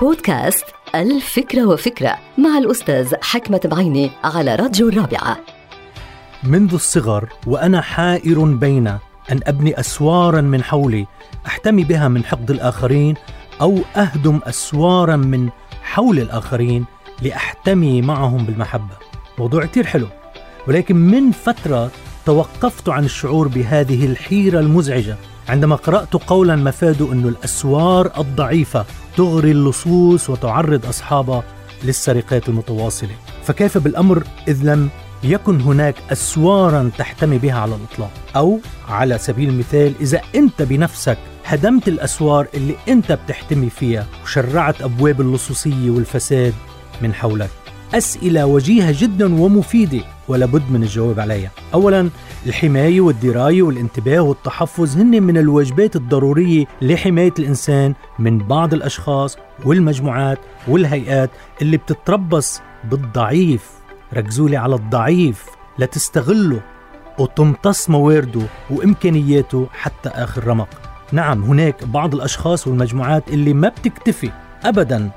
بودكاست الفكرة وفكرة مع الأستاذ حكمة بعيني على راديو الرابعة. منذ الصغر وأنا حائر بين أن أبني أسوارا من حولي أحتمي بها من حقد الآخرين أو أهدم أسوارا من حول الآخرين لأحتمي معهم بالمحبة. موضوع كتير حلو ولكن من فترة توقفت عن الشعور بهذه الحيرة المزعجة. عندما قرأت قولا مفاده أن الأسوار الضعيفة تغري اللصوص وتعرض أصحابها للسرقات المتواصلة. فكيف بالأمر إذ لم يكن هناك أسوارا تحتمي بها على الإطلاق؟ أو على سبيل المثال إذا أنت بنفسك هدمت الأسوار اللي أنت بتحتمي فيها وشرعت أبواب اللصوصية والفساد من حولك. أسئلة وجيهة جدا ومفيدة ولابد من الجواب عليها. أولا الحماية والدراية والانتباه والتحفظ هن من الواجبات الضرورية لحماية الإنسان من بعض الأشخاص والمجموعات والهيئات اللي بتتربص بالضعيف. ركزوا لي على الضعيف لتستغله وتمتص موارده وإمكانياته حتى آخر رمق. نعم هناك بعض الأشخاص والمجموعات اللي ما بتكتفي أبدا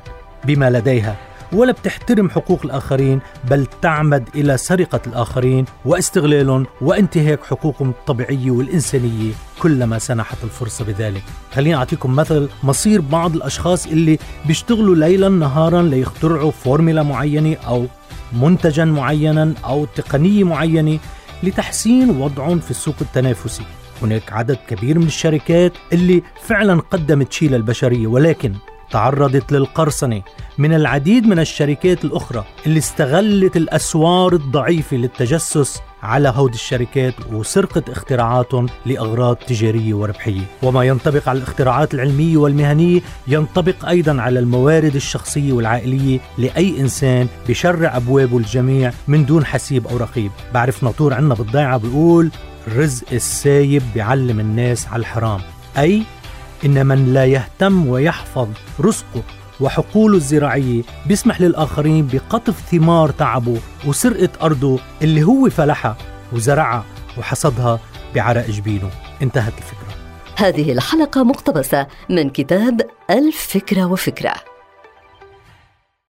بما لديها. ولا بتحترم حقوق الآخرين بل تعمد إلى سرقة الآخرين واستغلالهم وانتهاك حقوقهم الطبيعية والإنسانية كلما سنحت الفرصة بذلك. خليني أعطيكم مثل مصير بعض الأشخاص اللي بيشتغلوا ليلا نهارا ليخترعوا فورميلا معينة أو منتجا معينا أو تقنية معينة لتحسين وضعهم في السوق التنافسي. هناك عدد كبير من الشركات اللي فعلا قدمت شيء للبشرية ولكن تعرضت للقرصنة. من العديد من الشركات الأخرى اللي استغلت الأسوار الضعيفة للتجسس على هود الشركات وسرقة اختراعاتهم لأغراض تجارية وربحية. وما ينطبق على الاختراعات العلمية والمهنية ينطبق أيضا على الموارد الشخصية والعائلية لأي إنسان بشرع أبوابه الجميع من دون حسيب أو رقيب. بعرف ناطور عنا بالضيعة بيقول رزق السايب بيعلم الناس على الحرام. أي إن من لا يهتم ويحفظ رزقه وحقوله الزراعية بيسمح للآخرين بقطف ثمار تعبه وسرقة أرضه اللي هو فلحها وزرعها وحصدها بعرق جبينه. انتهت الفكرة. هذه الحلقة مقتبسة من كتاب الفكرة وفكرة.